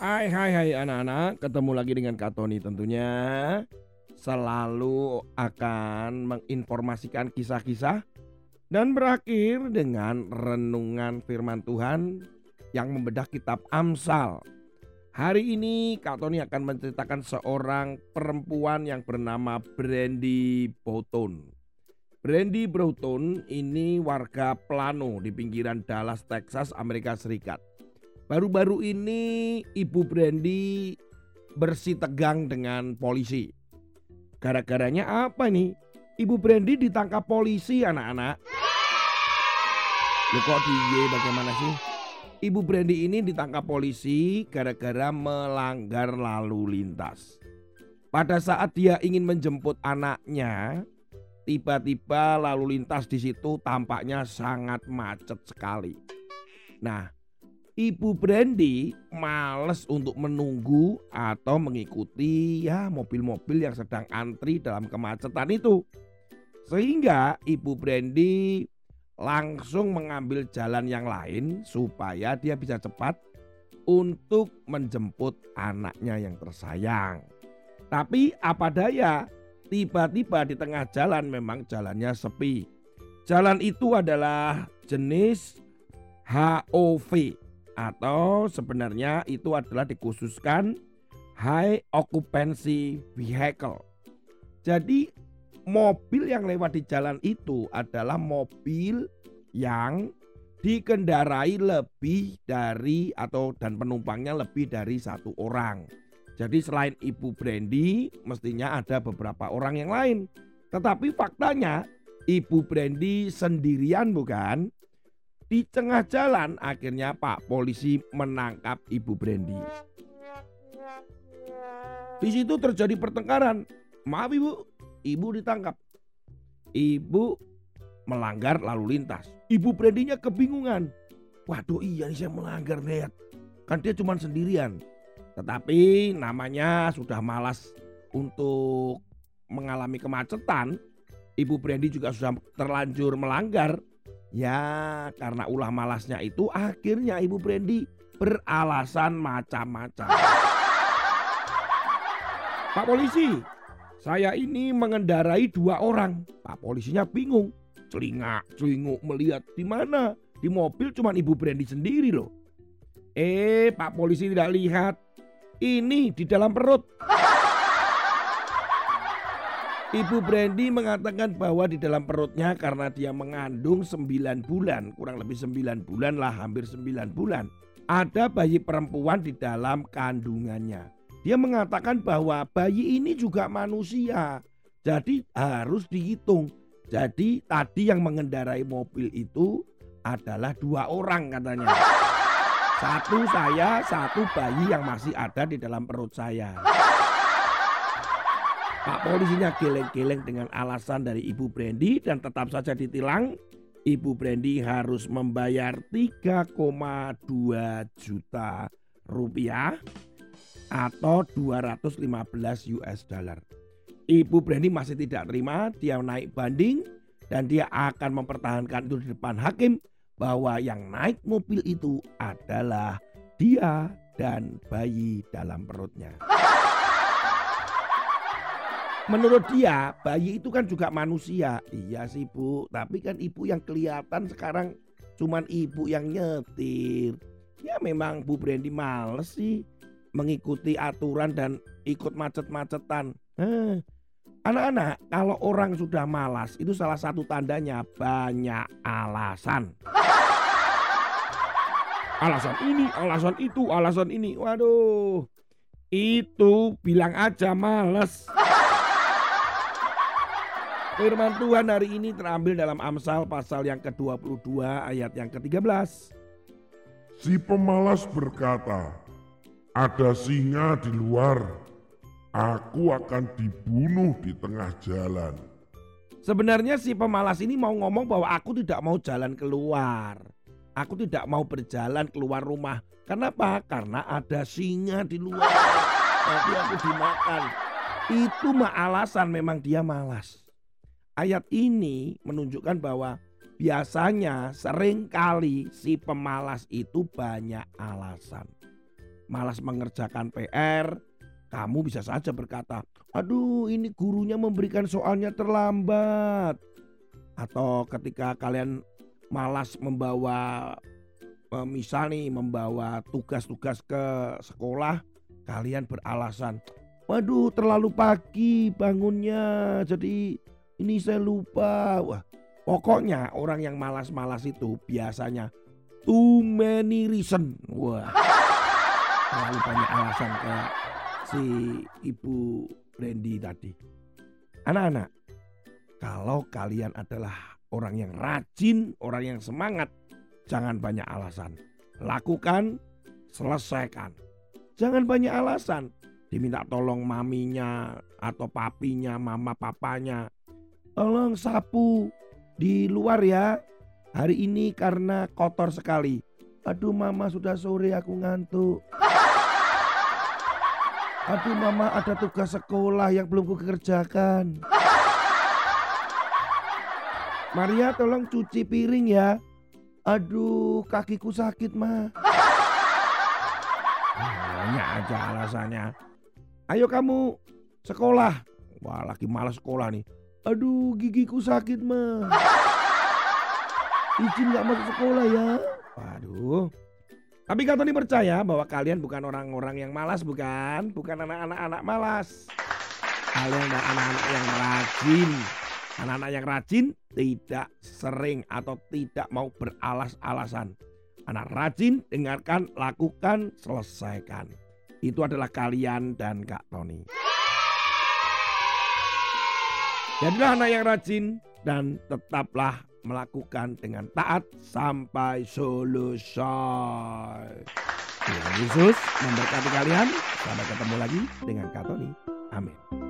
Hai hai anak-anak, ketemu lagi dengan Kak Tony tentunya. Selalu akan menginformasikan kisah-kisah Dan berakhir dengan renungan firman Tuhan Yang membedah kitab Amsal. Hari ini Kak Tony akan menceritakan seorang perempuan yang bernama Brandy Boughton Brandy Broughton ini warga Plano di pinggiran Dallas, Texas, Amerika Serikat Baru-baru ini Ibu Brandy bersih tegang dengan polisi. Gara-garanya apa nih? Ibu Brandy ditangkap polisi anak-anak. Lu kok diye bagaimana sih? Ibu Brandy ini ditangkap polisi gara-gara melanggar lalu lintas. Pada saat dia ingin menjemput anaknya, tiba-tiba lalu lintas di situ tampaknya sangat macet sekali. Nah, Ibu Brandy males untuk menunggu atau mengikuti ya mobil-mobil yang sedang antri dalam kemacetan itu. Sehingga Ibu Brandy langsung mengambil jalan yang lain supaya dia bisa cepat untuk menjemput anaknya yang tersayang. Tapi apa daya, tiba-tiba di tengah jalan memang jalannya sepi. Jalan itu adalah jenis HOV atau sebenarnya itu adalah dikhususkan high occupancy vehicle. Jadi mobil yang lewat di jalan itu adalah mobil yang dikendarai lebih dari atau dan penumpangnya lebih dari satu orang. Jadi selain Ibu Brandy mestinya ada beberapa orang yang lain. Tetapi faktanya Ibu Brandy sendirian bukan? Di tengah jalan akhirnya Pak polisi menangkap Ibu Brandy. Di situ terjadi pertengkaran. Maaf Ibu, Ibu ditangkap. Ibu melanggar lalu lintas. Ibu Brandy-nya kebingungan. Waduh iya nih saya melanggar lihat. Kan dia cuma sendirian. Tetapi namanya sudah malas untuk mengalami kemacetan. Ibu Brandy juga sudah terlanjur melanggar Ya karena ulah malasnya itu akhirnya Ibu Brandy beralasan macam-macam. Pak polisi, saya ini mengendarai dua orang. Pak polisinya bingung. Celingak, celinguk melihat di mana? Di mobil cuma Ibu Brandy sendiri loh. Eh, Pak polisi tidak lihat. Ini di dalam perut. Ibu Brandy mengatakan bahwa di dalam perutnya karena dia mengandung 9 bulan, kurang lebih 9 bulan lah, hampir 9 bulan. Ada bayi perempuan di dalam kandungannya. Dia mengatakan bahwa bayi ini juga manusia. Jadi harus dihitung. Jadi tadi yang mengendarai mobil itu adalah dua orang katanya. Satu saya, satu bayi yang masih ada di dalam perut saya. Pak polisinya geleng-geleng dengan alasan dari Ibu Brandy dan tetap saja ditilang. Ibu Brandy harus membayar 3,2 juta rupiah atau 215 US dollar. Ibu Brandy masih tidak terima, dia naik banding dan dia akan mempertahankan itu di depan hakim bahwa yang naik mobil itu adalah dia dan bayi dalam perutnya. Menurut dia bayi itu kan juga manusia. Iya sih bu, tapi kan ibu yang kelihatan sekarang cuman ibu yang nyetir. Ya memang Bu Brandy males sih mengikuti aturan dan ikut macet-macetan. Eh, anak-anak kalau orang sudah malas itu salah satu tandanya banyak alasan. Alasan ini, alasan itu, alasan ini. Waduh, itu bilang aja males. Firman Tuhan hari ini terambil dalam Amsal pasal yang ke-22 ayat yang ke-13. Si pemalas berkata, ada singa di luar, aku akan dibunuh di tengah jalan. Sebenarnya si pemalas ini mau ngomong bahwa aku tidak mau jalan keluar. Aku tidak mau berjalan keluar rumah. Kenapa? Karena ada singa di luar. Nanti aku dimakan. Itu mah alasan memang dia malas. Ayat ini menunjukkan bahwa biasanya sering kali si pemalas itu banyak alasan. malas mengerjakan PR, kamu bisa saja berkata, "Aduh, ini gurunya memberikan soalnya terlambat." Atau ketika kalian malas membawa eh, misal nih membawa tugas-tugas ke sekolah, kalian beralasan, "Waduh, terlalu pagi bangunnya. Jadi ini saya lupa." Wah, pokoknya orang yang malas-malas itu biasanya too many reason. Wah. Terlalu banyak alasan kayak si Ibu Randy tadi. Anak-anak, kalau kalian adalah orang yang rajin, orang yang semangat, jangan banyak alasan. Lakukan, selesaikan. Jangan banyak alasan. Diminta tolong maminya atau papinya, mama papanya. Tolong sapu di luar ya. Hari ini karena kotor sekali. Aduh mama sudah sore aku ngantuk. Aduh mama ada tugas sekolah yang belum kukerjakan. Maria tolong cuci piring ya. Aduh kakiku sakit mah. Banyak aja alasannya. Ayo kamu sekolah. Wah lagi malas sekolah nih. Aduh gigiku sakit mah. Izin gak masuk sekolah ya. Waduh. Tapi kau Tony percaya bahwa kalian bukan orang-orang yang malas bukan? Bukan anak-anak anak malas. Kalian adalah anak-anak yang rajin. Anak-anak yang rajin tidak sering atau tidak mau beralas-alasan. Anak rajin, dengarkan, lakukan, selesaikan. Itu adalah kalian dan Kak Tony. Jadilah anak yang rajin dan tetaplah melakukan dengan taat sampai selesai. Tuhan Yesus memberkati kalian. Sampai ketemu lagi dengan Kak Tony. Amin.